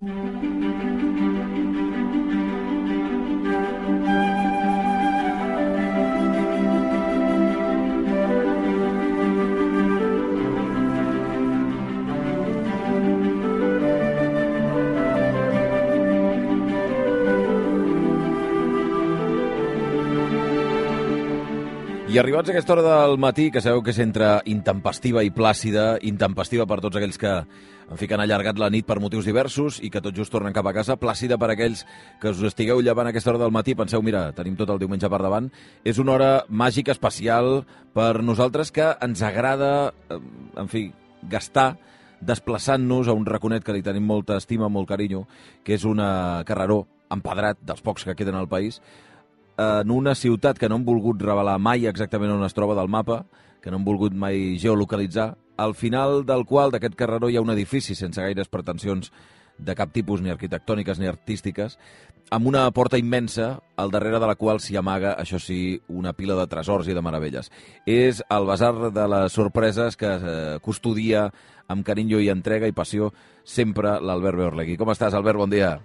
うん。Arribats a aquesta hora del matí, que sabeu que és entre intempestiva i plàcida, intempestiva per tots aquells que en fi, que han allargat la nit per motius diversos i que tot just tornen cap a casa, plàcida per aquells que us estigueu llevant a aquesta hora del matí, penseu, mira, tenim tot el diumenge per davant, és una hora màgica, especial per nosaltres que ens agrada, eh, en fi, gastar desplaçant-nos a un raconet que li tenim molta estima, molt carinyo, que és una carreró empedrat dels pocs que queden al país, en una ciutat que no han volgut revelar mai exactament on es troba del mapa, que no han volgut mai geolocalitzar, al final del qual d'aquest carreró hi ha un edifici sense gaires pretensions de cap tipus, ni arquitectòniques ni artístiques, amb una porta immensa, al darrere de la qual s'hi amaga, això sí, una pila de tresors i de meravelles. És el basar de les sorpreses que eh, custodia amb carinyo i entrega i passió sempre l'Albert Beorlegui. Com estàs, Albert? Bon dia.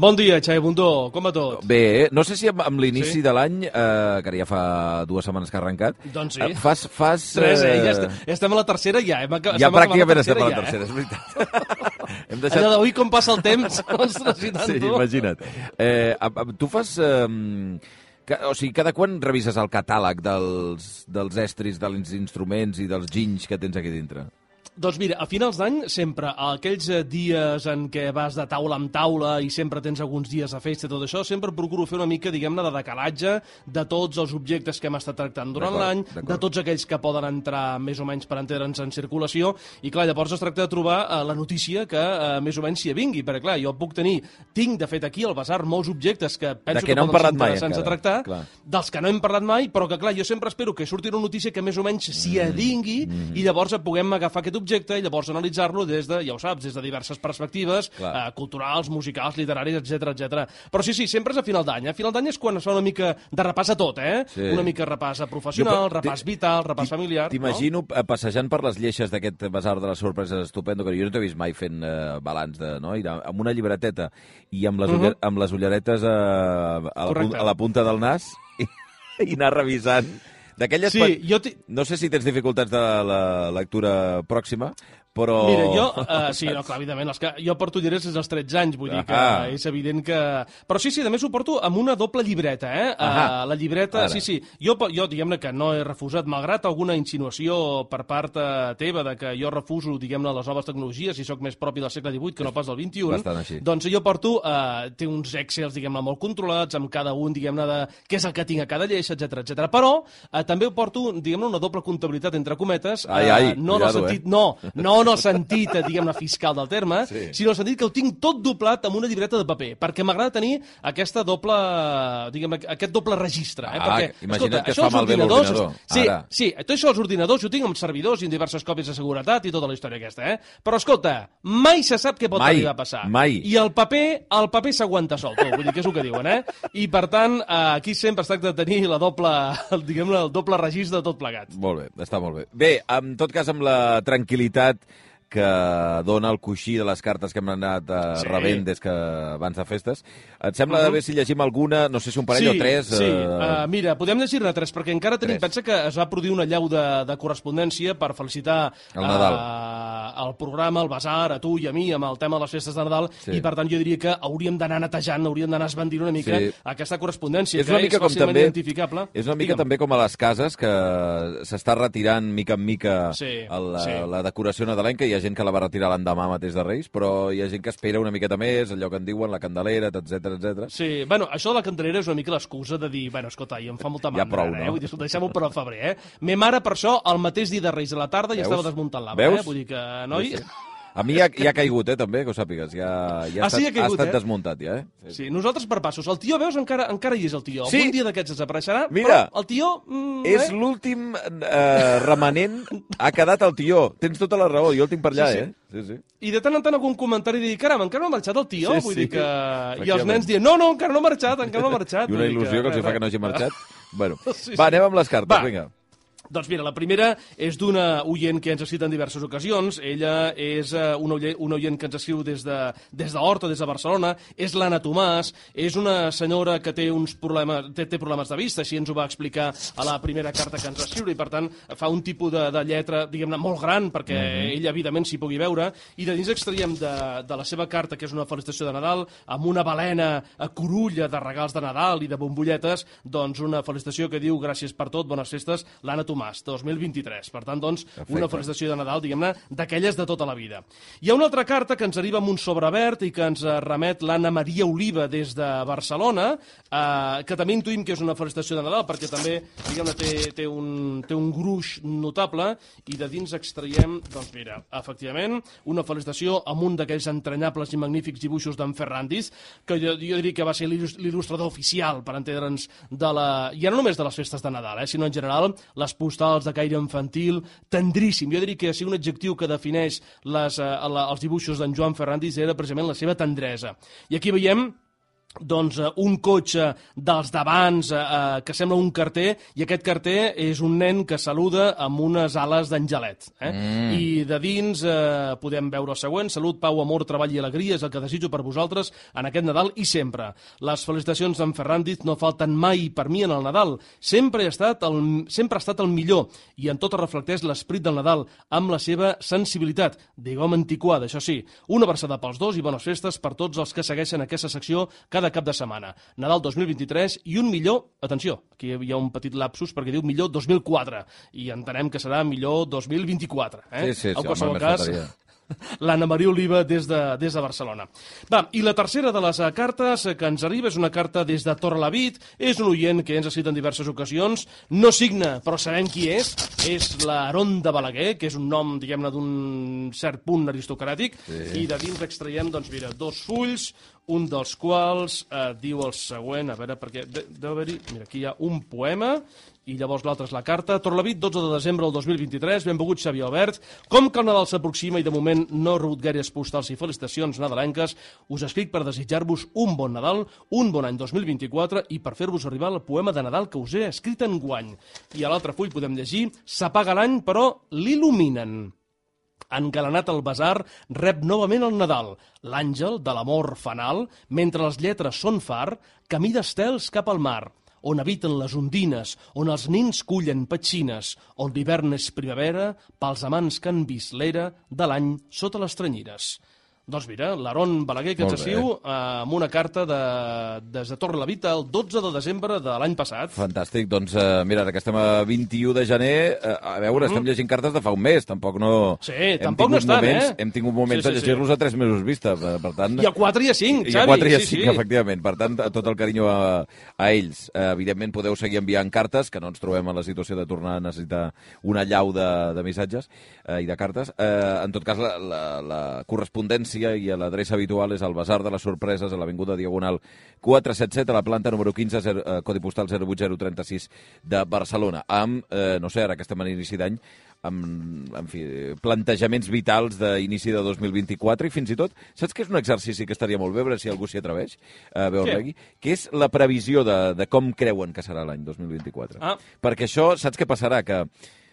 Bon dia, Xavi Bundó, com va tot? Bé, no sé si amb, amb l'inici Sí? de l'any, eh, que ja fa dues setmanes que ha arrencat, Doncs sí. eh, fas... fas Tres, eh? eh, Ja, estem, ja estem a la tercera, ja. Hem, ja estem pràcticament estem a la ja, tercera, Eh? és veritat. Hem Allò deixat... d'avui com passa el temps, ostres, i tant, Sí, tu. imagina't. Eh, a- a- tu fas... Eh, o sigui, cada quan revises el catàleg dels, dels estris, dels instruments i dels ginys que tens aquí dintre? Doncs mira, a finals d'any, sempre, aquells eh, dies en què vas de taula en taula i sempre tens alguns dies de festa i tot això, sempre procuro fer una mica, diguem-ne, de decalatge de tots els objectes que hem estat tractant durant l'any, de tots aquells que poden entrar més o menys per entendre'ns en circulació, i clar, llavors es tracta de trobar eh, la notícia que eh, més o menys s'hi avingui, perquè clar, jo puc tenir, tinc de fet aquí al basar molts objectes que penso que no hem poden ser interessants a encara, tractar, clar. dels que no hem parlat mai, però que clar, jo sempre espero que surti una notícia que més o menys s'hi Mm. adingui i llavors puguem agafar aquest objecte i llavors analitzar-lo des de, ja ho saps, des de diverses perspectives, Clar. eh, culturals, musicals, literaris, etc etc. Però sí, sí, sempre és a final d'any. A final d'any és quan es fa una mica de repàs a tot, eh? Sí. Una mica repàs a professional, Jo, repàs vital, repàs familiar... T'imagino no? passejant per les lleixes d'aquest basar de les sorpreses estupendo, que jo no t'he vist mai fent eh, balanç de... No? I amb una llibreteta i amb les, Mhm. uller, amb les ulleretes eh, a, la, a la punta del nas i, i anar revisant. D'aquelles... Sí, quan- jo... Ti... No sé si tens dificultats de la lectura pròxima, però... Mira, jo... Uh, sí, no, clar, evidentment, els que, jo porto ulleres des dels 13 anys, vull dir que Ahà. és evident que... Però sí, sí, a més ho porto amb una doble llibreta, eh? Ahà. Uh, la llibreta, Ara. sí, sí. Jo, jo diguem-ne que no he refusat, malgrat alguna insinuació per part eh, teva de que jo refuso, diguem-ne, les noves tecnologies i sóc més propi del segle XVIII que no pas del XXI. Doncs jo porto... Uh, té uns excels, diguem-ne, molt controlats, amb cada un, diguem-ne, de què és el que tinc a cada lleixa, etc etc. Però uh, també ho porto, diguem-ne, una doble comptabilitat entre cometes. Ai, eh, ai, no en el cuidado, sentit, eh? no, no en el sentit, eh, diguem-ne, fiscal del terme, Sí. sinó en el sentit que ho tinc tot doblat amb una llibreta de paper, perquè m'agrada tenir aquesta doble, diguem aquest doble registre. Eh? Ah, perquè, imagina't que es això fa malbé l'ordinador, Sí, ara. sí, tot això als ordinadors ho tinc amb servidors i amb diverses còpies de seguretat i tota la història aquesta, eh? Però escolta, mai se sap què pot Mai, arribar a passar. mai. I el paper, el paper s'aguanta sol, tu, vull dir que és el que diuen, eh? I per tant, eh, aquí sempre es tracta de tenir la doble, diguem-ne, el doble registre de tot plegat. Molt bé, està molt bé. Bé, en tot cas, amb la tranquil·litat que dona el coixí de les cartes que hem anat eh, Sí. rebent des que abans de festes. Et sembla de bé si llegim alguna, no sé si un parell sí, o tres? Sí, eh, uh, mira, podem llegir-ne tres, perquè encara tenim... Tres. Pensa que es va produir una llau de, de correspondència per felicitar El Nadal. eh, el programa, el Basar, a tu i a mi, amb el tema de les festes de Nadal, Sí. i per tant jo diria que hauríem d'anar netejant, hauríem d'anar esbandint una mica Sí. aquesta correspondència, és que una mica és fàcilment també identificable. és una mica Digue'm. també com a les cases que s'està retirant mica en mica Sí, el, la, sí. la decoració nadalenca hi ha gent que la va retirar l'endemà mateix de Reis però hi ha gent que espera una miqueta més allò que en diuen la candelera, etc etc. Sí, bueno, això de la candelera és una mica l'excusa de dir, bueno, escolta, i em fa molta Ja mandra, prou, ara, eh? no? Vull dir, escolta, deixem-ho per al febrer, eh? Me mare, per això, el mateix dia de Reis a la tarda ja Veus? estava desmuntant Veus? eh? Vull dir que, noi... A mi ja, ja ha caigut, eh, també, que ho sàpigues. Ja, ja Ah, ha, sí, estat, ha caigut, ha estat eh? desmuntat, ja, eh? Sí, nosaltres per passos. El tio, veus, encara, encara hi és el tio. Sí. Algun dia d'aquests desapareixerà, Mira. però el tio... Mm, És eh? l'últim eh, remanent, ha quedat el tió. Tens tota la raó, jo el tinc per allà, Sí, sí. eh? Sí, sí. I de tant en tant algun comentari dir, caram, encara no ha marxat el tio? Sí, Vull sí. dir que... I els nens diuen, no, no, encara no ha marxat, encara no ha marxat. I una il·lusió que els hi res, fa que no hagi marxat. Bueno, Sí, va, anem amb les cartes, Va. vinga. Doncs mira, la primera és d'una oient que ens ha escrit en diverses ocasions. Ella és uh, una, oient, una oient que ens escriu des de, des d'Horta, des de Barcelona. És l'Anna Tomàs. És una senyora que té uns problemes, té, té problemes de vista, així ens ho va explicar a la primera carta que ens va escriure, i per tant fa un tipus de, de lletra, diguem-ne, molt gran, perquè mm -hmm. ella, evidentment, s'hi pugui veure. I de dins extraiem de, de la seva carta, que és una felicitació de Nadal, amb una balena a corulla de regals de Nadal i de bombolletes, doncs una felicitació que diu gràcies per tot, bones festes, l'Anna Tomàs Tomàs, 2023. Per tant, doncs, Perfecte. una felicitació de Nadal, diguem-ne, d'aquelles de tota la vida. Hi ha una altra carta que ens arriba amb un sobrevert i que ens remet l'Anna Maria Oliva des de Barcelona, eh, que també intuïm que és una felicitació de Nadal, perquè també, diguem-ne, té, té, un, té un gruix notable, i de dins extraiem, doncs mira, efectivament, una felicitació amb un d'aquells entranyables i magnífics dibuixos d'en Ferrandis, que jo, jo diria que va ser l'il·lustrador oficial, per entendre'ns, de la... ja no només de les festes de Nadal, eh, sinó en general les postals de caire infantil, tendríssim. Jo diria que si un adjectiu que defineix les, eh, la, els dibuixos d'en Joan Ferrandis era precisament la seva tendresa. I aquí veiem doncs, uh, un cotxe dels d'abans uh, uh, que sembla un carter i aquest carter és un nen que saluda amb unes ales d'angelet. Eh? Mm. I de dins uh, podem veure el següent. Salut, pau, amor, treball i alegria és el que desitjo per vosaltres en aquest Nadal i sempre. Les felicitacions d'en Ferrandis no falten mai per mi en el Nadal. Sempre ha estat el, sempre ha estat el millor i en tot reflecteix l'esprit del Nadal amb la seva sensibilitat. Digue'm antiquada, això sí. Una versada pels dos i bones festes per tots els que segueixen aquesta secció que cada cap de setmana. Nadal 2023 i un millor, atenció, aquí hi ha un petit lapsus perquè diu millor 2004 i entenem que serà millor 2024. Eh? Sí, sí, sí, en qualsevol home, cas, l'Anna Maria Oliva des de, des de Barcelona. Va, i la tercera de les eh, cartes que ens arriba és una carta des de Torrelavit, és un oient que ens ha citat en diverses ocasions, no signa, però sabem qui és, és l'Aron de Balaguer, que és un nom, diguem-ne, d'un cert punt aristocràtic, sí. i de dins extraiem, doncs mira, dos fulls, un dels quals eh, diu el següent, a veure, perquè deu haver-hi... Mira, aquí hi ha un poema, i llavors l'altre és la carta. Torlavit, 12 de desembre del 2023, benvingut Xavier Albert. Com que el Nadal s'aproxima i de moment no rebut gaires postals i felicitacions nadalenques, us escric per desitjar-vos un bon Nadal, un bon any 2024 i per fer-vos arribar el poema de Nadal que us he escrit en guany. I a l'altre full podem llegir S'apaga l'any, però l'il·luminen engalanat al basar, rep novament el Nadal. L'àngel de l'amor fanal, mentre les lletres són far, camí d'estels cap al mar, on habiten les ondines, on els nins cullen petxines, on l'hivern és primavera, pels amants que han vist l'era de l'any sota les tranyines. Doncs mira, l'Aaron Balaguer que ens eh, amb una carta de, des de Torre la Vita el 12 de desembre de l'any passat. Fantàstic, doncs eh, mira, ara que estem a 21 de gener, eh, a veure, mm -hmm. estem llegint cartes de fa un mes, tampoc no... Sí, hem tampoc no estan, moments, eh? Hem tingut moments sí, sí, de llegir-los sí. a 3 mesos vista, per, per tant... I a 4 i a 5, Xavi. I a 4 i a 5, sí, sí. efectivament, per tant, tot el carinyo a, a ells. Eh, evidentment podeu seguir enviant cartes, que no ens trobem en la situació de tornar a necessitar una llau de, de missatges eh, i de cartes. Eh, en tot cas, la, la, la correspondència i l'adreça habitual és el Basar de les Sorpreses a l'Avinguda Diagonal 477 a la planta número 15, 0, eh, codi postal 08036 de Barcelona, amb, eh, no sé, ara que estem en inici d'any, amb, en fi, plantejaments vitals d'inici de 2024 i fins i tot, saps que és un exercici que estaria molt bé, veure si algú s'hi atreveix a veure-hi, que és la previsió de, de com creuen que serà l'any 2024. Ah. Perquè això, saps què passarà? Que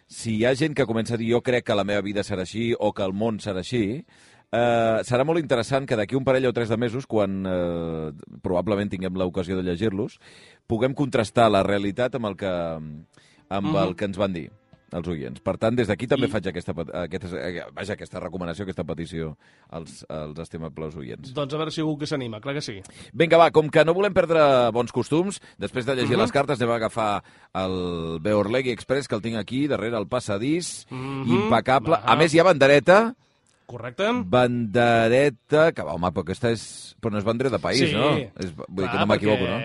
si hi ha gent que comença a dir jo crec que la meva vida serà així o que el món serà així, Eh, serà molt interessant que d'aquí un parell o tres de mesos, quan eh, probablement tinguem l'ocasió de llegir-los, puguem contrastar la realitat amb el que, amb mm -hmm. el que ens van dir els oients. Per tant, des d'aquí també I... faig aquesta, aquesta, vaja, aquesta recomanació, aquesta petició als, als estimables oients. Doncs a veure si algú que s'anima, clar que sí. Vinga, va, com que no volem perdre bons costums, després de llegir uh -huh. les cartes anem a agafar el Beorlegui Express, que el tinc aquí, darrere el passadís, uh -huh. impecable. Va. A més, hi ha bandereta Correcte. Bandereta, que va, home, però aquesta és... Però no és bandera de país, sí, no? És, vull dir que no m'equivoco, no?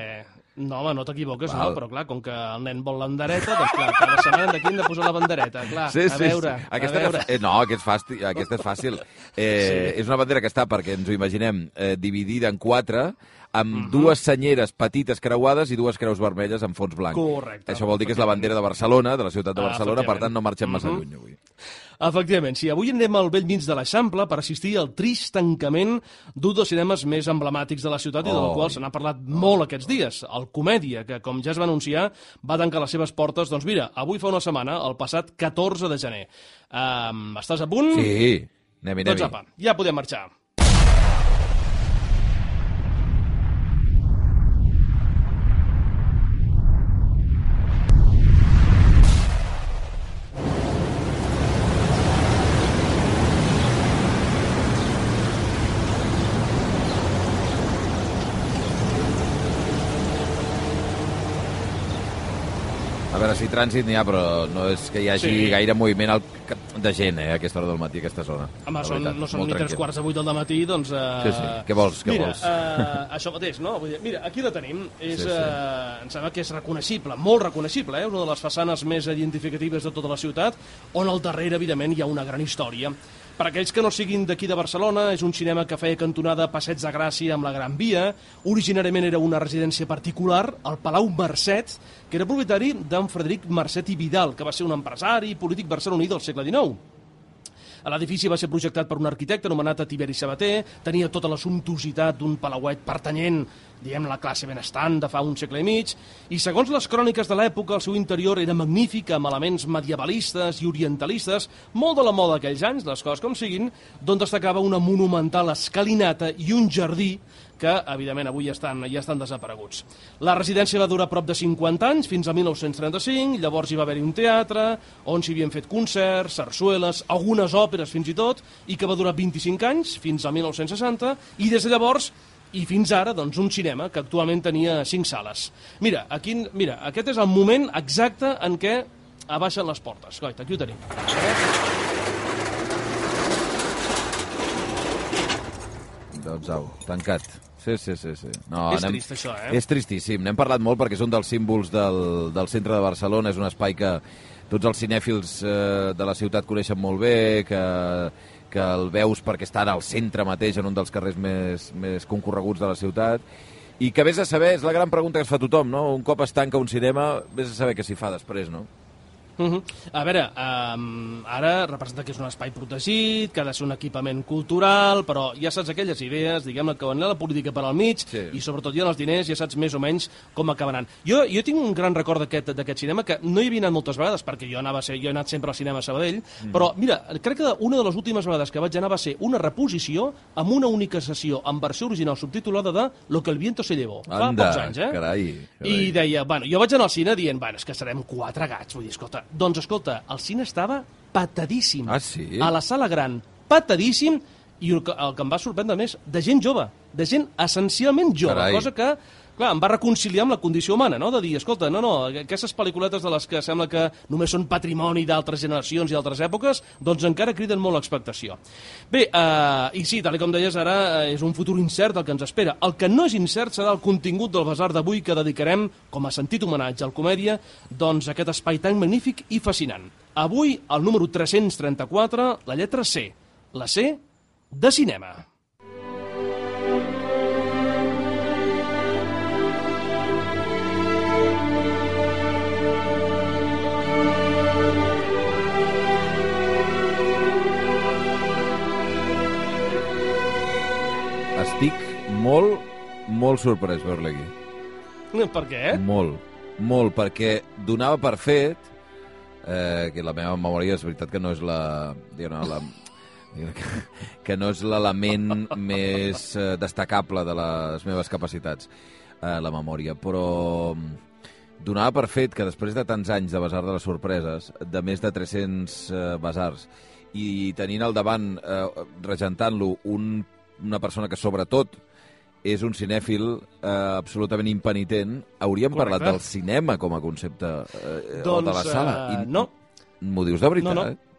No, home, no t'equivoques, no, però clar, com que el nen vol la bandereta, doncs clar, cada setmana d'aquí hem de posar la bandereta, clar, sí, sí, a veure, sí. Aquesta a veure. Eh, no, aquest és fàcil, aquesta és fàcil. Eh, sí. És una bandera que està, perquè ens ho imaginem, eh, dividida en quatre, amb mm -hmm. dues senyeres petites creuades i dues creus vermelles amb fons blanc. Correcte. Això vol dir que és la bandera de Barcelona, de la ciutat de Barcelona, per tant no marxem massa mm -hmm. lluny avui. Efectivament, sí. Avui anem al vell mig de l'Eixample per assistir al trist tancament d'un dels cinemes més emblemàtics de la ciutat oh. i del qual se n'ha parlat molt aquests dies, el Comèdia, que, com ja es va anunciar, va tancar les seves portes, doncs mira, avui fa una setmana, el passat 14 de gener. Um, estàs a punt? Sí, anem-hi, anem-hi. Doncs apa, ja podem marxar. veure si trànsit n'hi ha, però no és que hi hagi sí. gaire moviment al, de gent, eh, a aquesta hora del matí, a aquesta zona. Home, són, veritat, no són ni tres quarts de vuit del matí, doncs... Uh... Sí, sí. Què vols? Què mira, vols? Uh, això mateix, no? Vull dir, mira, aquí la tenim. És, sí, sí. Uh, em sembla que és reconeixible, molt reconeixible, eh? una de les façanes més identificatives de tota la ciutat, on al darrere, evidentment, hi ha una gran història. Per aquells que no siguin d'aquí de Barcelona, és un cinema que feia cantonada Passeig de Gràcia amb la Gran Via. Originàriament era una residència particular, el Palau Mercet, que era propietari d'en Frederic Mercet i Vidal, que va ser un empresari i polític barceloní del segle XIX. L'edifici va ser projectat per un arquitecte anomenat Tiberi Sabater, tenia tota la sumptuositat d'un palauet pertanyent diem la classe benestant de fa un segle i mig, i segons les cròniques de l'època, el seu interior era magnífic, amb elements medievalistes i orientalistes, molt de la moda d'aquells anys, les coses com siguin, d'on destacava una monumental escalinata i un jardí que, evidentment, avui ja estan, ja estan desapareguts. La residència va durar prop de 50 anys, fins a 1935, llavors hi va haver-hi un teatre, on s'hi havien fet concerts, sarsueles, algunes òperes fins i tot, i que va durar 25 anys, fins a 1960, i des de llavors i fins ara doncs, un cinema que actualment tenia cinc sales. Mira, aquí, mira, aquest és el moment exacte en què abaixen les portes. Goita, aquí ho tenim. Doncs au, tancat. Sí, sí, sí. sí. No, és anem... trist, això, eh? És tristíssim. N'hem parlat molt perquè és un dels símbols del, del centre de Barcelona. És un espai que tots els cinèfils eh, de la ciutat coneixen molt bé, que que el veus perquè està al centre mateix, en un dels carrers més, més concorreguts de la ciutat, i que vés a saber, és la gran pregunta que es fa tothom, no? Un cop es tanca un cinema, vés a saber què s'hi fa després, no? Uh -huh. A veure, um, ara representa que és un espai protegit, que ha de ser un equipament cultural, però ja saps aquelles idees, diguem-ne, que van la política per al mig, sí. i sobretot ja els diners, ja saps més o menys com acabaran. Jo, jo tinc un gran record d'aquest cinema, que no hi havia anat moltes vegades, perquè jo, anava a ser, jo he anat sempre al cinema a Sabadell, mm. però mira, crec que una de les últimes vegades que vaig anar va ser una reposició amb una única sessió en versió original subtitulada de Lo que el viento se llevó. Anda, fa pocs anys, eh? Carai, carai. I deia, bueno, jo vaig anar al cine dient, bueno, és que serem quatre gats, vull dir, escolta, doncs, escolta, el cine estava patadíssim. Ah, sí? A la sala gran, patadíssim, i el que, el que em va sorprendre més, de gent jove, de gent essencialment jove, Carai. cosa que clar, em va reconciliar amb la condició humana, no? de dir, escolta, no, no, aquestes pel·lículetes de les que sembla que només són patrimoni d'altres generacions i d'altres èpoques, doncs encara criden molt l'expectació. Bé, eh, i sí, tal com deies, ara eh, és un futur incert el que ens espera. El que no és incert serà el contingut del basar d'avui que dedicarem, com a sentit homenatge al comèdia, doncs aquest espai tan magnífic i fascinant. Avui, el número 334, la lletra C. La C de cinema. Molt, molt sorprès veure-la aquí. Per què? Molt, molt, perquè donava per fet eh, que la meva memòria és veritat que no és la... Diguem, la que, que no és l'element més eh, destacable de les meves capacitats, eh, la memòria, però mm, donava per fet que després de tants anys de Besar de les Sorpreses, de més de 300 eh, besars, i tenint al davant, eh, regentant-lo, un, una persona que sobretot és un cinèfil eh, absolutament impenitent, hauríem Correcte. parlat del cinema com a concepte eh, doncs, o de la sala. Uh, no. M'ho dius de veritat, no, no. eh?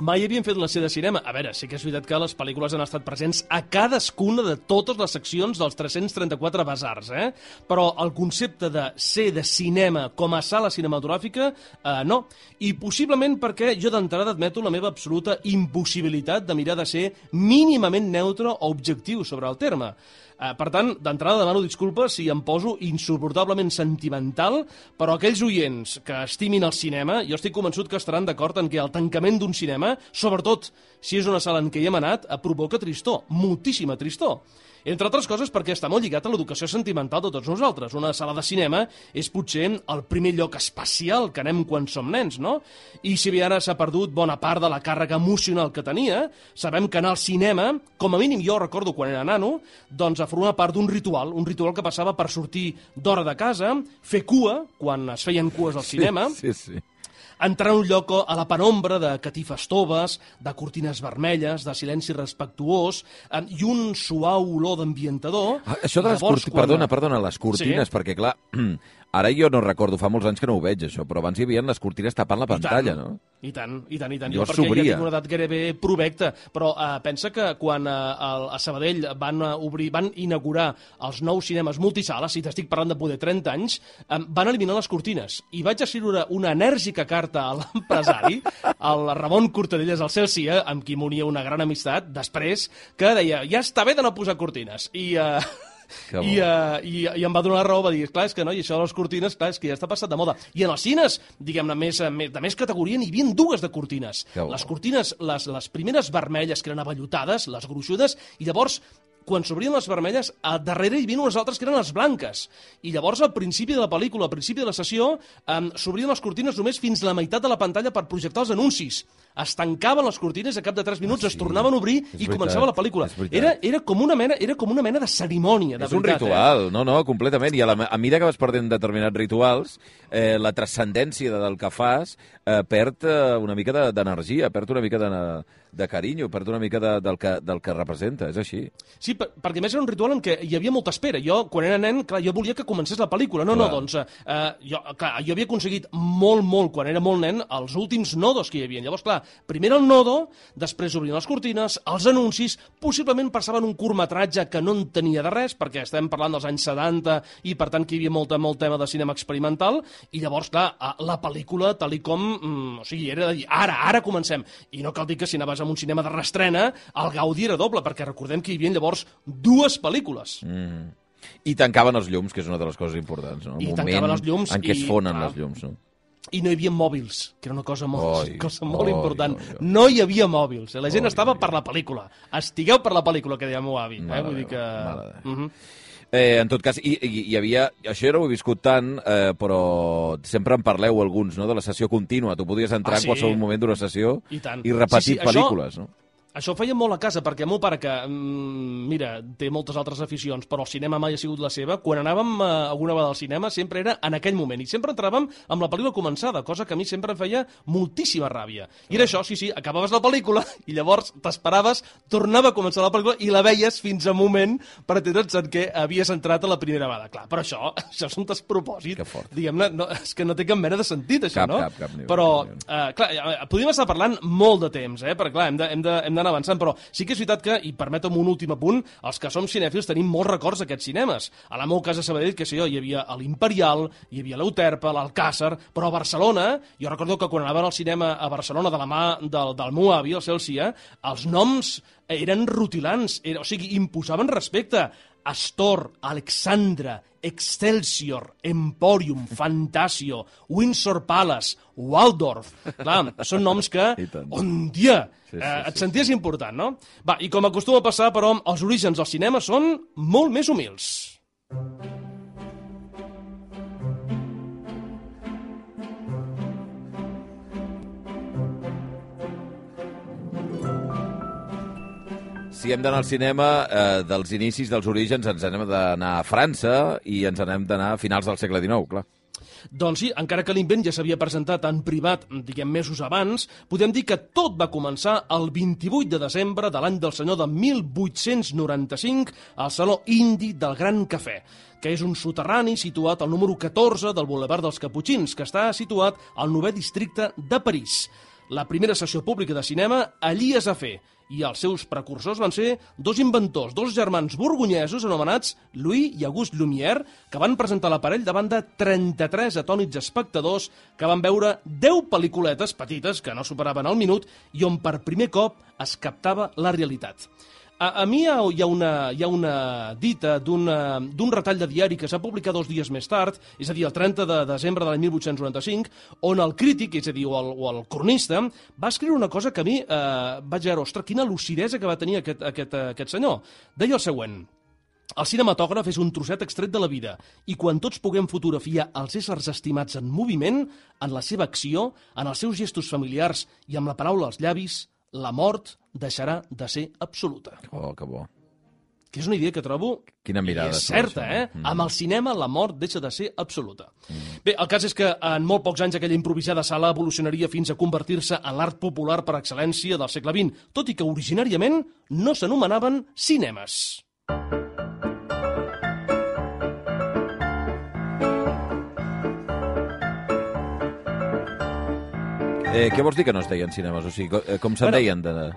mai havien fet la C de cinema. A veure, sí que és veritat que les pel·lícules han estat presents a cadascuna de totes les seccions dels 334 basars, eh? Però el concepte de C de cinema com a sala cinematogràfica, eh, no. I possiblement perquè jo d'entrada admeto la meva absoluta impossibilitat de mirar de ser mínimament neutre o objectiu sobre el terme. Eh, per tant, d'entrada demano disculpes si em poso insuportablement sentimental, però aquells oients que estimin el cinema, jo estic convençut que estaran d'acord en que el tancament d'un cinema, sobretot si és una sala en què hi hem anat, provoca tristor, moltíssima tristor. Entre altres coses perquè està molt lligat a l'educació sentimental de tots nosaltres. Una sala de cinema és potser el primer lloc especial que anem quan som nens, no? I si bé ara s'ha perdut bona part de la càrrega emocional que tenia, sabem que anar al cinema, com a mínim jo recordo quan era nano, doncs a formar part d'un ritual, un ritual que passava per sortir d'hora de casa, fer cua, quan es feien cues al cinema, Sí, sí. Entrar en un lloc a la penombra de catifes toves, de cortines vermelles, de silenci respectuós eh, i un suau olor d'ambientador. Ah, això de les Llavors, cortines... quan- Perdona, perdona, les cortines, Sí. perquè clar, ara jo no recordo, fa molts anys que no ho veig, això, però abans hi havia les cortines tapant la pantalla, I tant, no? I tant, i tant, i tant. Llavors jo perquè ja tinc una edat gairebé provecta, però eh, pensa que quan eh, el, a Sabadell van eh, obrir, van inaugurar els nous cinemes multisales, si t'estic parlant de poder 30 anys, eh, van eliminar les cortines. I vaig escriure una enèrgica carta a l'empresari, al Ramon Cortadelles, al Celsia, amb qui m'unia una gran amistat, després, que deia, ja està bé de no posar cortines. I... Eh, Que. I, uh, i, i em va donar raó, va dir, clar, és que no, i això de les cortines, clar, és que ja està passat de moda. I en els cines, diguem-ne, més, eh, més, de més categoria, n'hi havia dues de cortines. Les cortines, les, les primeres vermelles, que eren avellutades, les gruixudes, i llavors quan s'obrien les vermelles, a darrere hi havia unes altres que eren les blanques. I llavors, al principi de la pel·lícula, al principi de la sessió, um, s'obrien les cortines només fins la meitat de la pantalla per projectar els anuncis. Es tancaven les cortines a cap de 3 minuts Ah, es sí. tornaven a obrir És i veritat, començava la pel·lícula. Era, era, com una mena, era com una mena de cerimònia, de és un veritat, eh? ritual, no, no, completament. I a, la, a mesura que vas perdent determinats rituals, eh, la transcendència de- del que fas eh, perd eh, una mica de- d'energia, perd una mica de, de carinyo, perd una mica de, del, que, del que representa, és així. Sí, per, perquè més era un ritual en què hi havia molta espera. Jo, quan era nen, clar, jo volia que comencés la pel·lícula. No, Clar. no, doncs, eh, jo, clar, jo havia aconseguit molt, molt, quan era molt nen, els últims nodos que hi havia. Llavors, clar, primer el nodo, després obrien les cortines, els anuncis, possiblement passaven un curtmetratge que no en tenia de res, perquè estem parlant dels anys 70 i, per tant, que hi havia molta, molt tema de cinema experimental, i llavors, clar, la pel·lícula, tal i com... Mm, o sigui, era de dir, ara, ara comencem. I no cal dir que si anaves a un cinema de restrena, el gaudi era doble, perquè recordem que hi havia llavors dues pel·lícules. Mm. I tancaven els llums, que és una de les coses importants, no? I Un tancaven els llums en què es i, fonen clar, les llums, no? I no hi havia mòbils, que era una cosa molt, Oi, cosa molt oi, important. oi, oi. No hi havia mòbils. eh? La gent Oi, estava oi, per la pel·lícula. Estigueu per la pel·lícula, que deia meu avi. Eh? Mare Vull dir que... Mhm. Eh, en tot cas, hi, hi, hi havia... Això no ho he viscut tant, eh, però sempre en parleu alguns, no?, de la sessió contínua. Tu podies entrar Ah, en sí. qualsevol moment d'una sessió I tant. i repetir Sí, sí, això- pel·lícules, no? Això ho feia molt a casa, perquè el meu pare, que, mm, mira, té moltes altres aficions, però el cinema mai ha sigut la seva, quan anàvem eh, alguna vegada al cinema sempre era en aquell moment, i sempre entràvem amb la pel·lícula començada, cosa que a mi sempre em feia moltíssima ràbia. I era això, sí, sí, acabaves la pel·lícula i llavors t'esperaves, tornava a començar la pel·lícula i la veies fins a un moment per entendre'ns en què havies entrat a la primera vegada. Clar, però això, això és un despropòsit. Diguem-ne, no, és que no té cap mena de sentit, això, Cap, no? cap, cap, ni però, ni. Uh, clar, eh, podríem estar parlant molt de temps, eh? perquè clar, hem de- d'anar avançant, però sí que és veritat que, i permetem un últim apunt, els que som cinèfils tenim molts records d'aquests cinemes. A la meva casa Sabadell, que sé jo, hi havia l'Imperial, hi havia l'Euterpa, l'Alcàsser, però a Barcelona, jo recordo que quan anaven al cinema a Barcelona de la mà del, del meu avi, el Celsia, els noms eren rutilants, era, o sigui, imposaven respecte. Astor, Alexandra, Excelsior, Emporium, Fantasio, Windsor Palace, Waldorf... Clar, són noms que, un dia, Sí, sí, eh, et sí, senties important, no? Va, i com acostuma a passar, però, els orígens del cinema són molt més humils. Si hem d'anar al cinema, eh, dels inicis, dels orígens, ens hem d'anar a França i ens n'hem d'anar a finals del segle XIX, clar. Doncs sí, encara que l'invent ja s'havia presentat en privat, diguem, mesos abans, podem dir que tot va començar el 28 de desembre de l'any del senyor de 1895 al Saló Indi del Gran Cafè, que és un soterrani situat al número 14 del Boulevard dels Caputxins, que està situat al 9è districte de París. La primera sessió pública de cinema allí es va fer i els seus precursors van ser dos inventors, dos germans borgonyesos anomenats Louis i Auguste Lumière, que van presentar l'aparell davant de 33 atònits espectadors que van veure 10 pel·lículetes petites que no superaven el minut i on per primer cop es captava la realitat. A, a mi hi ha, una, hi ha una dita d'un retall de diari que s'ha publicat dos dies més tard, és a dir, el 30 de desembre de l'any 1895, on el crític, és a dir, o el, o el cronista, va escriure una cosa que a mi eh, vaig veure, ostres, quina lucidesa que va tenir aquest, aquest, aquest senyor. Deia el següent, el cinematògraf és un trosset extret de la vida i quan tots puguem fotografiar els éssers estimats en moviment, en la seva acció, en els seus gestos familiars i amb la paraula als llavis, la mort deixarà de ser absoluta. Oh, que bo. Que és una idea que trobo... Quina mirada. És certa, això. eh? Mm. Amb el cinema la mort deixa de ser absoluta. Mm. Bé, el cas és que en molt pocs anys aquella improvisada sala evolucionaria fins a convertir-se en l'art popular per excel·lència del segle XX, tot i que originàriament no s'anomenaven cinemes. Eh, què vols dir que no es deien cinemes? O sigui, eh, com se'n Bueno, deien? De...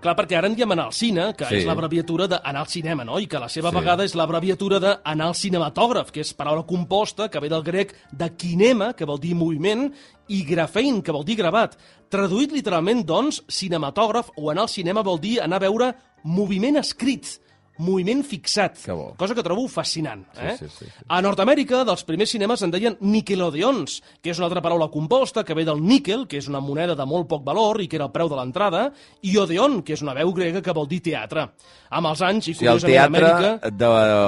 Clar, perquè ara en diem anar al cine, que Sí. és l'abreviatura d'anar al cinema, no? I que la seva Sí. vegada és l'abreviatura d'anar al cinematògraf, que és paraula composta, que ve del grec de kinema, que vol dir moviment, i grafein, que vol dir gravat. Traduït literalment, doncs, cinematògraf o anar al cinema vol dir anar a veure moviment escrit, moviment fixat, Que bo. cosa que trobo fascinant. Sí, eh? sí, sí, sí. A Nord-Amèrica, dels primers cinemes en deien Nickelodeons, que és una altra paraula composta que ve del níquel, que és una moneda de molt poc valor i que era el preu de l'entrada, i Odeon, que és una veu grega que vol dir teatre. Amb els anys, i el curiosament a teatre Amèrica...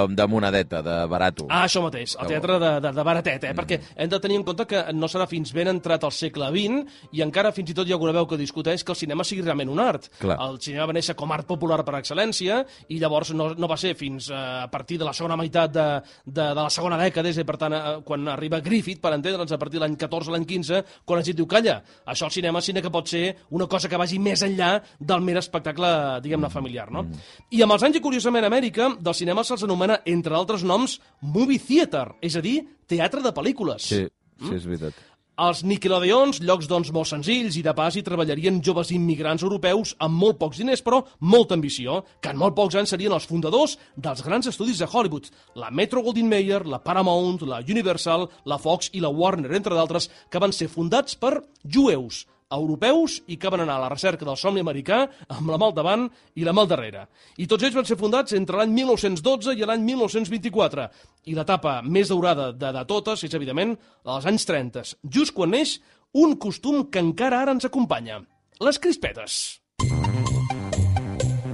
de, de monedeta, de barato. Ah, això mateix, el teatre de, de, de baratet, Mm. eh? perquè hem de tenir en compte que no serà fins ben entrat al segle XX i encara fins i tot hi ha alguna veu que discuteix que el cinema sigui realment un art. Clar. El cinema va néixer com a art popular per excel·lència i llavors no, no va ser fins eh, a partir de la segona meitat de, de, de la segona dècada, és a dir, per tant, eh, quan arriba Griffith, per entendre'ns, a partir de l'any 14 l'any 15, quan la gent diu, calla, això el cinema sí que pot ser una cosa que vagi més enllà del mer espectacle, diguem-ne, familiar, no? I amb els anys, i curiosament, a Amèrica, del cinema se'ls anomena, entre altres noms, movie theater, és a dir, teatre de pel·lícules. Sí, sí, és veritat. Els Nickelodeons, llocs doncs molt senzills i de pas hi treballarien joves immigrants europeus amb molt pocs diners però molta ambició, que en molt pocs anys serien els fundadors dels grans estudis de Hollywood, la Metro Goldwyn Mayer, la Paramount, la Universal, la Fox i la Warner, entre d'altres, que van ser fundats per jueus, europeus i que van anar a la recerca del somni americà amb la mà al davant i la mà al darrere. I tots ells van ser fundats entre l'any 1912 i l'any 1924. I l'etapa més daurada de, de totes és, evidentment, la dels anys 30, just quan neix un costum que encara ara ens acompanya. Les crispetes.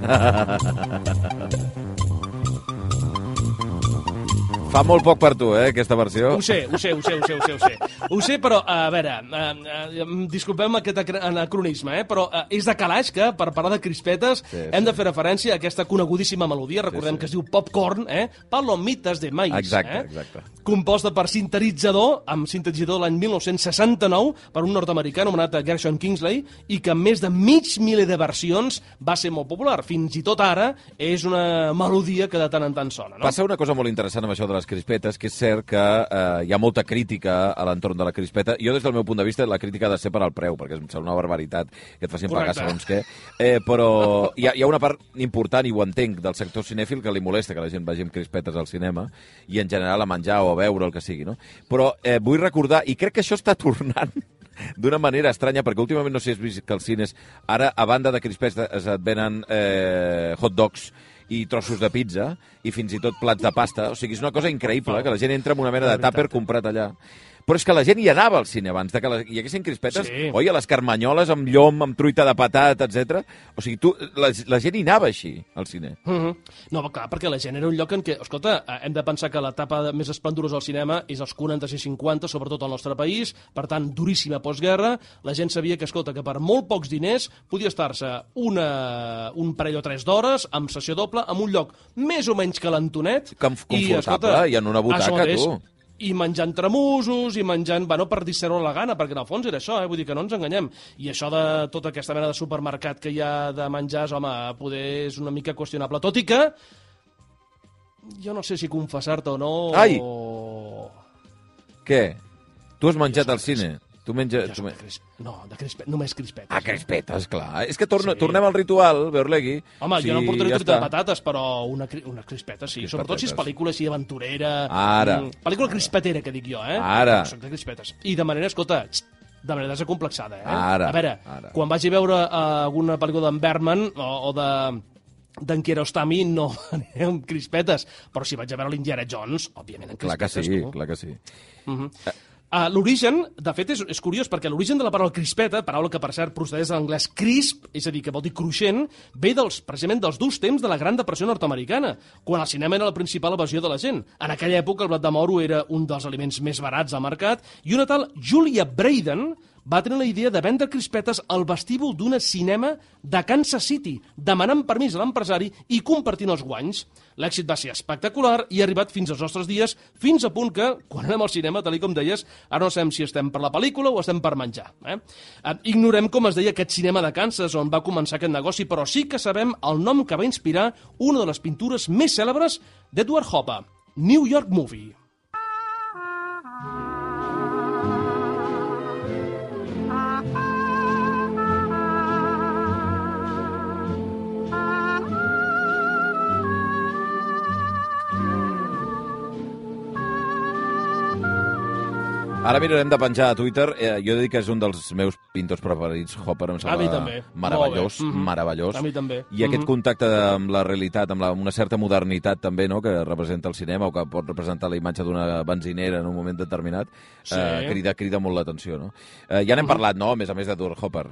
Fa molt poc per tu, eh, aquesta versió. Ho sé, ho sé, ho sé, ho sé, ho sé, ho sé. Ho sé, però, a veure, eh, eh, disculpem aquest acr- anacronisme, eh, però eh, és de calaix que, per parlar de crispetes, Sí, hem sí. de fer referència a aquesta conegudíssima melodia, recordem sí. que es diu Popcorn, eh? Palomites de maïs. Exacte, eh? exacte. Composta per sintetitzador, amb sintetitzador l'any 1969, per un nord-americà anomenat Gershon Kingsley, i que amb més de mig miler de versions va ser molt popular. Fins i tot ara és una melodia que de tant en tant sona, no? Passa una cosa molt interessant amb això de les crispetes, que és cert que eh, hi ha molta crítica a l'entorn de la crispeta. Jo, des del meu punt de vista, la crítica ha de ser per al preu, perquè em sembla una barbaritat que et facin pagar Correcte. segons què. Eh, però hi ha, hi ha una part important, i ho entenc, del sector cinèfil que li molesta que la gent vagi amb crispetes al cinema i, en general, a menjar o a veure el que sigui, no? Però eh, vull recordar, i crec que això està tornant d'una manera estranya, perquè últimament no sé si has vist que als cines, ara, a banda de crispetes, et venen eh, hot dogs i trossos de pizza i fins i tot plats de pasta. O sigui, és una cosa increïble, que la gent entra amb una mena de tàper comprat allà. Però és que la gent hi anava al cine abans de que la, hi haguessin crispetes. Sí. Oi, a les carmanyoles amb llom, amb truita de patat, etc. O sigui, tu, la, la gent hi anava així, al cine. Mm -hmm. No, però clar, perquè la gent era un lloc en què, escolta, eh, hem de pensar que l'etapa més esplendorosa del cinema és els 40 i 50, sobretot al nostre país, per tant, duríssima postguerra. La gent sabia que, escolta, que per molt pocs diners podia estar-se una, un parell o tres d'hores amb sessió doble, en un lloc més o menys calentonet. Com- confortable, i en una butaca, tu. I menjant tremusos, i menjant, bueno, per distreure la gana, perquè en el fons era això, eh? vull dir que no ens enganyem. I això de tota aquesta mena de supermercat que hi ha de menjars, home, poder és una mica qüestionable. Tot i que, jo no sé si confessar-te o no... Ai! O... Què? Tu has menjat al cine? Tu menges... Jo Tu men... de crisp... No, de crispe... només crispetes. Ah, eh? crispetes, clar. És que torna, Sí. tornem al ritual, Berlegui. Home, sí, jo no em portaré ja tret de patates, però una, cri- una crispeta, sí. Crispetetes. Sobretot si és pel·lícula així aventurera... Ara. Mm, pel·lícula crispetera, que dic jo, eh? Ara. Soc de crispetes. I de manera, escolta, de manera desacomplexada, eh? Ara, A veure, ara. quan vagi a veure uh, alguna pel·lícula d'en Bergman o, o de d'en Kiarostami no aniré amb crispetes, però si vaig a veure l'Indiana Jones, òbviament en Clar que crispetes, sí, tu. clar que sí. Uh, l'origen, de fet, és, és curiós, perquè l'origen de la paraula crispeta, paraula que per cert procedeix de l'anglès crisp, és a dir, que vol dir cruixent, ve dels, precisament dels durs temps de la Gran Depressió nord-americana, quan el cinema era la principal evasió de la gent. En aquella època el blat de moro era un dels aliments més barats al mercat, i una tal Julia Braden va tenir la idea de vendre crispetes al vestíbul d'una cinema de Kansas City, demanant permís a l'empresari i compartint els guanys. L'èxit va ser espectacular i ha arribat fins als nostres dies, fins a punt que, quan anem al cinema, tal com deies, ara no sabem si estem per la pel·lícula o estem per menjar. Eh, ignorem com es deia aquest cinema de Kansas on va començar aquest negoci, però sí que sabem el nom que va inspirar una de les pintures més cèlebres d'Edward Hopper, New York Movie. Ara mirarem de penjar a Twitter. Eh, jo he de dir que és un dels meus pintors preferits, Hopper, em sembla mi també. meravellós, bé. Mhm. meravellós. A mi també. I aquest Mhm. contacte amb la realitat, amb la, una certa modernitat també, no?, que representa el cinema o que pot representar la imatge d'una benzinera en un moment determinat, Sí. eh, crida, crida molt l'atenció, no? Eh, ja n'hem parlat, no?, a més a més d'Edward Hopper.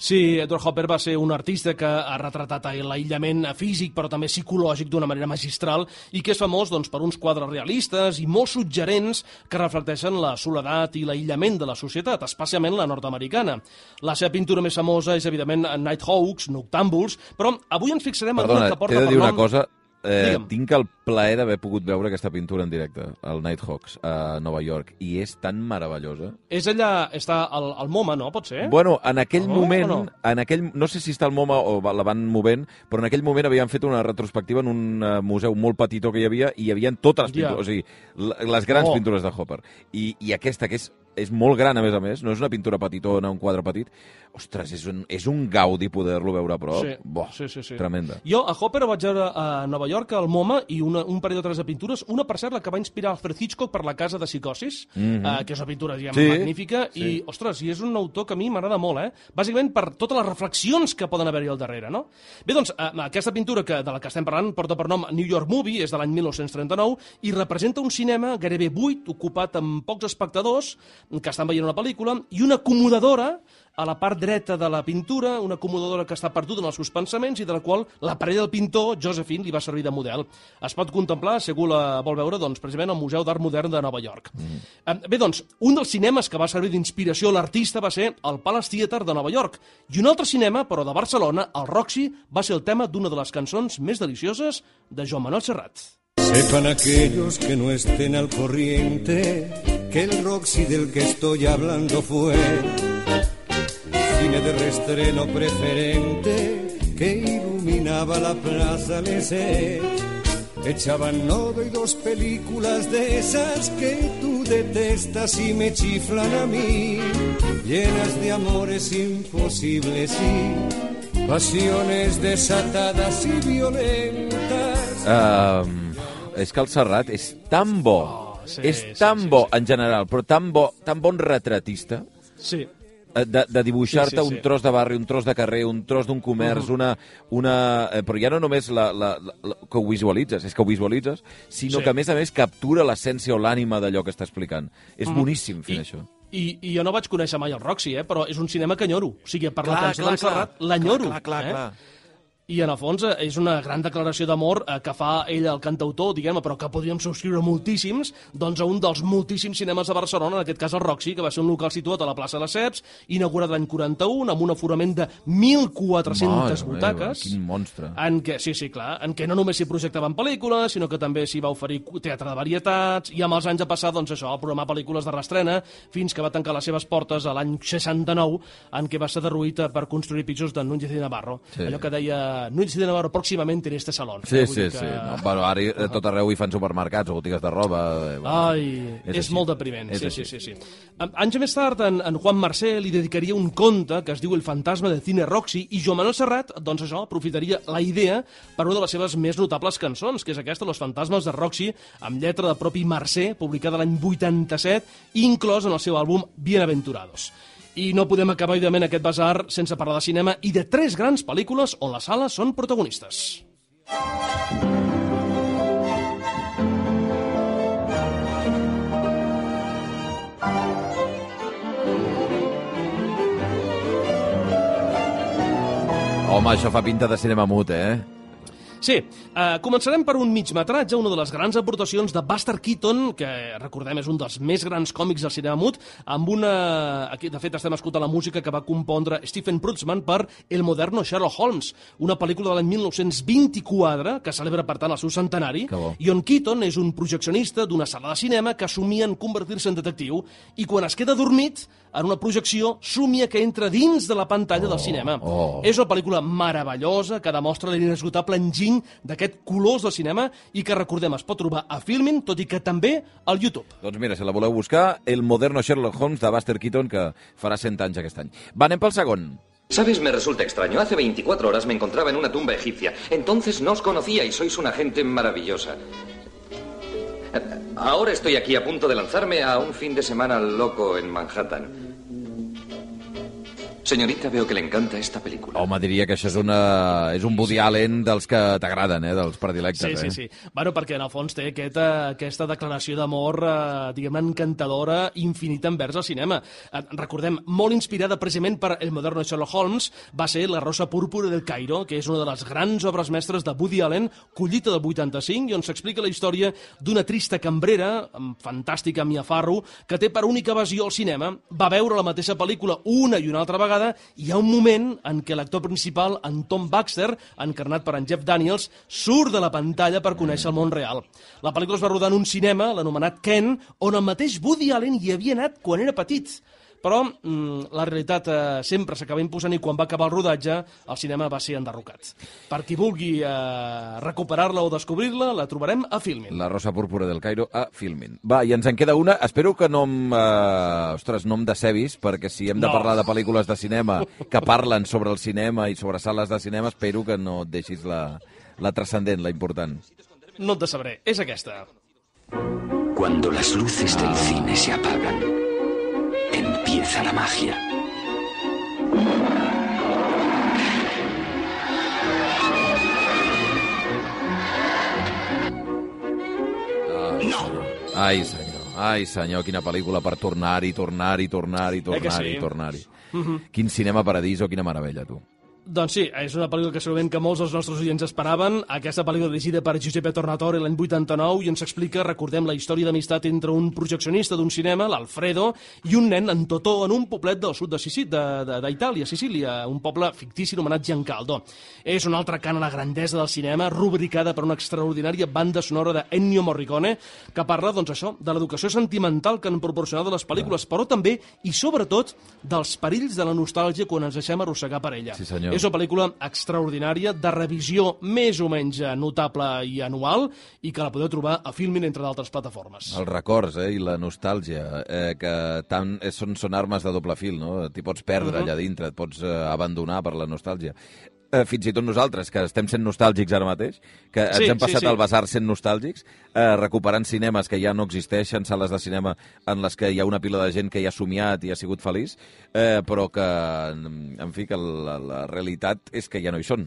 Sí, Edward Hopper va ser un artista que ha retratat l'aïllament físic però també psicològic d'una manera magistral i que és famós doncs, per uns quadres realistes i molt suggerents que reflecteixen la soledat i l'aïllament de la societat, especialment la nord-americana. La seva pintura més famosa és, evidentment, Nighthawks, Noctàmbuls, però avui ens fixarem en Perdona, una que t'he porta de per dir una nom... cosa. Eh, Digue'm. tinc el plaer d'haver pogut veure aquesta pintura en directe, al Nighthawks, a Nova York, i és tan meravellosa. És allà, està al, al MoMA, no? Pot ser? Bueno, en aquell No, moment, no? en aquell, no sé si està al MoMA o la van movent, però en aquell moment havien fet una retrospectiva en un uh, museu molt petitó que hi havia i hi havia totes les pintures, o sigui, les grans Oh. pintures de Hopper. I, I aquesta, que és, és molt gran, a més a més, no és una pintura petitona, un quadre petit, ostres, és un, és un gaudi poder-lo veure a prop. Sí, Boh, sí, sí, sí. Tremenda. Jo a Hopper vaig veure a Nova York, al MoMA, i una, un parell d'altres de pintures. Una, per cert, la que va inspirar Alfred Hitchcock per la casa de psicosis, mm -hmm. uh, que és una pintura, diguem, Sí, magnífica, sí. i, ostres, i és un autor que a mi m'agrada molt, eh? Bàsicament per totes les reflexions que poden haver-hi al darrere, no? Bé, doncs, uh, aquesta pintura que, de la que estem parlant porta per nom New York Movie, és de l'any 1939, i representa un cinema gairebé buit, ocupat amb pocs espectadors que estan veient una pel·lícula, i una acomodadora a la part dreta de la pintura, una acomodadora que està perduda en els seus pensaments i de la qual la parella del pintor, Josephine, li va servir de model. Es pot contemplar, si algú la vol veure, doncs, precisament al Museu d'Art Modern de Nova York. Mm. Bé, doncs, un dels cinemes que va servir d'inspiració a l'artista va ser el Palace Theatre de Nova York, i un altre cinema, però de Barcelona, el Roxy, va ser el tema d'una de les cançons més delicioses de Joan Manuel Serrat. Sepan aquellos que no estén al corriente que el Roxy del que estoy hablando fue cine de restreno preferente que iluminaba la plaza Lesé. Echaban nodo y dos películas de esas que tú detestas y me chiflan a mí, llenas de amores imposibles y pasiones desatadas y violentas. Um, és que el Serrat és tan bo, Oh, sí, és sí, tan sí, bo sí. en general, però tan bo, tan bon retratista, Sí, eh, de, de dibuixar-te Sí, sí, sí. un tros de barri, un tros de carrer, un tros d'un comerç, una, una... eh, Però ja no només la, la, la, la, que ho visualitzes, és que ho visualitzes, sinó Sí. que a més a més captura l'essència o l'ànima d'allò que està explicant. És boníssim fent I, això. I, I jo no vaig conèixer mai el Roxy, eh? però és un cinema que enyoro. O sigui, per la Clar, cançó clar, d'en Serrat, l'enyoro. Clar, clar, clar, eh? clar. I en el fons eh, és una gran declaració d'amor eh, que fa ell, el cantautor, diguem però que podríem subscriure moltíssims, doncs a un dels moltíssims cinemes de Barcelona, en aquest cas el Roxy, que va ser un local situat a la plaça de les Ceps, inaugurat l'any 41, amb un aforament de 1.400 Mare butaques. meva, quin monstre. En què, sí, sí, clar, en què no només s'hi projectaven pel·lícules, sinó que també s'hi va oferir teatre de varietats, i amb els anys ha passat, doncs això, a programar pel·lícules de restrena, fins que va tancar les seves portes a l'any 69, en què va ser derruït eh, per construir pitjors de Núñez i Navarro. Sí. Allò que deia no hi de veure pròximament en este salón. Sí, eh? Sí, que... sí. No, bueno, ara uh -huh. tot arreu hi fan supermercats o botigues de roba. Eh, bueno, Ai, és, és molt depriment. És Sí, sí, sí, sí. An- Anys més tard, en, en Juan Mercè li dedicaria un conte que es diu El fantasma del cine Roxy i Joan Manuel Serrat, doncs això, aprofitaria la idea per una de les seves més notables cançons, que és aquesta, Los fantasmes de Roxy, amb lletra del propi Mercè, publicada l'any 87, inclòs en el seu àlbum Bienaventurados. I no podem acabar, evidentment, aquest basar sense parlar de cinema i de tres grans pel·lícules on les sales són protagonistes. Home, això fa pinta de cinema mut, eh? Sí, eh, començarem per un migmetratge, una de les grans aportacions de Buster Keaton, que recordem és un dels més grans còmics del cinema mut, amb una... Aquí, de fet, estem escoltant la música que va compondre Stephen Prutzman per El moderno Sherlock Holmes, una pel·lícula de l'any 1924 que celebra, per tant, el seu centenari, i on Keaton és un projeccionista d'una sala de cinema que somia en convertir-se en detectiu i quan es queda dormit en una projecció somia que entra dins de la pantalla del cinema. oh. És una pel·lícula meravellosa que demostra l'inesgotable enginy d'aquest colors del cinema i que, recordem, es pot trobar a Filmin, tot i que també al YouTube. Doncs mira, si la voleu buscar, el moderno Sherlock Holmes de Buster Keaton, que farà 100 anys aquest any. Va, anem pel segon. ¿Sabes? Me resulta extraño. Hace 24 horas me encontraba en una tumba egipcia. Entonces no os conocía y sois una gente maravillosa. Ahora estoy aquí a punto de lanzarme a un fin de semana loco en Manhattan. Señorita, veo que le encanta esta película. Home, diria que això és, una, és un Woody Allen dels que t'agraden, eh? dels predilectes. Sí, sí, eh? sí. Bueno, perquè en el fons té aquesta, aquesta declaració d'amor, eh, diguem encantadora, infinita envers el cinema. Eh, recordem, molt inspirada precisament per El moderno Sherlock Holmes, va ser La rosa púrpura del Cairo, que és una de les grans obres mestres de Woody Allen, collita del 85, i on s'explica la història d'una trista cambrera, amb fantàstica Mia Farrow, que té per única evasió al cinema, va veure la mateixa pel·lícula una i una altra vegada, i hi ha un moment en què l'actor principal, en Tom Baxter, encarnat per en Jeff Daniels, surt de la pantalla per conèixer el món real. La pel·lícula es va rodar en un cinema, l'anomenat Ken, on el mateix Woody Allen hi havia anat quan era petit. Però mm, la realitat eh, sempre s'acaba imposant i quan va acabar el rodatge el cinema va ser enderrocat. Per qui vulgui eh, recuperar-la o descobrir-la, la trobarem a Filmin. La rosa púrpura del Cairo a Filmin. Va, i ens en queda una. Espero que no em, eh, ostres, no em decebis, perquè si hem de No. parlar de pel·lícules de cinema que parlen sobre el cinema i sobre sales de cinema, espero que no et deixis la, la transcendent, la important. No et decebré. És aquesta. Cuando las luces del cine se apagan, empieza la magia. Ai, senyor. Ai, senyor, quina pel·lícula per tornar-hi, tornar-hi, tornar-hi, Eh tornar-hi, sí? tornar-hi. Quin cinema paradiso, quina meravella, tu. Doncs sí, és una pel·lícula que segurament que molts dels nostres oients esperaven. Aquesta pel·lícula dirigida per Giuseppe Tornatore l'any 89 i ens explica, recordem, la història d'amistat entre un projeccionista d'un cinema, l'Alfredo, i un nen en Totó, en un poblet del sud de Sicí- de- d'Itàlia, Sicília, un poble fictici anomenat Giancaldo. És una altra cana a la grandesa del cinema, rubricada per una extraordinària banda sonora de Ennio Morricone, que parla, doncs això, de l'educació sentimental que han proporcionat les pel·lícules, però també, i sobretot, dels perills de la nostàlgia quan ens deixem arrossegar per ella. Sí, senyor. És una pel·lícula extraordinària, de revisió més o menys notable i anual, i que la podeu trobar a Filmin, entre d'altres plataformes. Els records eh, i la nostàlgia, eh, que tant, són, són armes de doble fil, no? T'hi pots perdre Mhm. allà dintre, et pots eh, abandonar per la nostàlgia. Eh, fins i tot nosaltres, que estem sent nostàlgics ara mateix, que ens Sí, hem sí, passat sí. al basar sent nostàlgics, eh, recuperant cinemes que ja no existeixen, sales de cinema en les que hi ha una pila de gent que hi ha somiat i ha sigut feliç, eh, però que, en fi, que la, la realitat és que ja no hi són.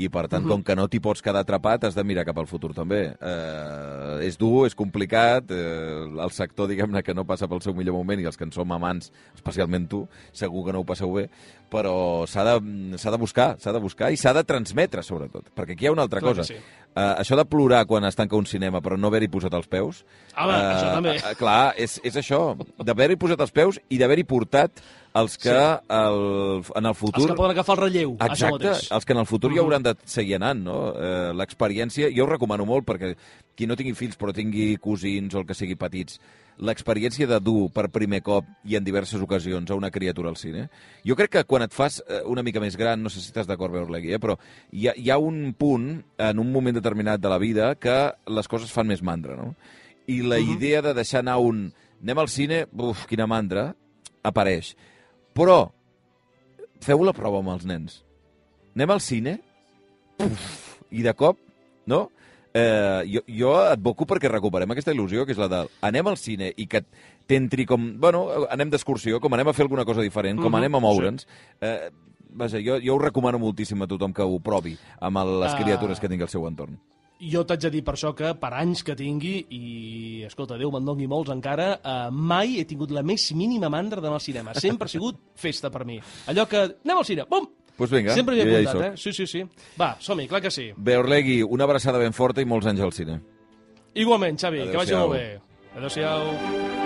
I, per tant, com que no t'hi pots quedar atrapat, has de mirar cap al futur també. Eh, és dur, és complicat, eh, el sector, diguem-ne, que no passa pel seu millor moment i els que en som amants, especialment tu, segur que no ho passeu bé, però s'ha de, s'ha de buscar, s'ha de buscar i s'ha de transmetre, sobretot. Perquè aquí hi ha una altra Clar cosa. sí. Eh, això de plorar quan es tanca un cinema però no haver-hi posat els peus... Home, això també. eh, clar, és, és això, d'haver-hi posat els peus i d'haver-hi portat els que Sí. el, en el futur... Els que poden agafar el relleu, això Exacte, mateix. els que en el futur hi hauran de seguir anant, no? Eh, L'experiència, jo ho recomano molt perquè qui no tingui fills però tingui cosins o el que sigui petits, l'experiència de dur per primer cop i en diverses ocasions a una criatura al cine, jo crec que quan et fas eh, una mica més gran, no sé si estàs d'acord, Beorlegui, eh, però hi ha, hi ha un punt, en un moment determinat de la vida, que les coses fan més mandra, no? I la uh -huh. idea de deixar anar un... Anem al cine, uf, quina mandra, apareix. Però feu la prova amb els nens. Anem al cine, uf, i de cop, no? eh, jo, jo advoco perquè recuperem aquesta il·lusió, que és la de anem al cine i que t'entri com... Bueno, anem d'excursió, com anem a fer alguna cosa diferent, com Mhm, anem a moure'ns. sí. Eh, vaja, jo, jo ho recomano moltíssim a tothom que ho provi amb les Ah. criatures que tingui al seu entorn. Jo t'haig de dir per això que per anys que tingui, i escolta, Déu me'n doni molts encara, eh, mai he tingut la més mínima mandra d'anar al cinema. Sempre ha sigut festa per mi. Allò que anem al cine, bum! Doncs vinga, Sempre hi he ja apuntat, soc. eh? Sí, sí, sí. Va, som-hi, clar que sí. Beorlegui, una abraçada ben forta i molts anys al cine. Igualment, Xavi, que vagi Adéu-siau. molt bé. Adéu-siau.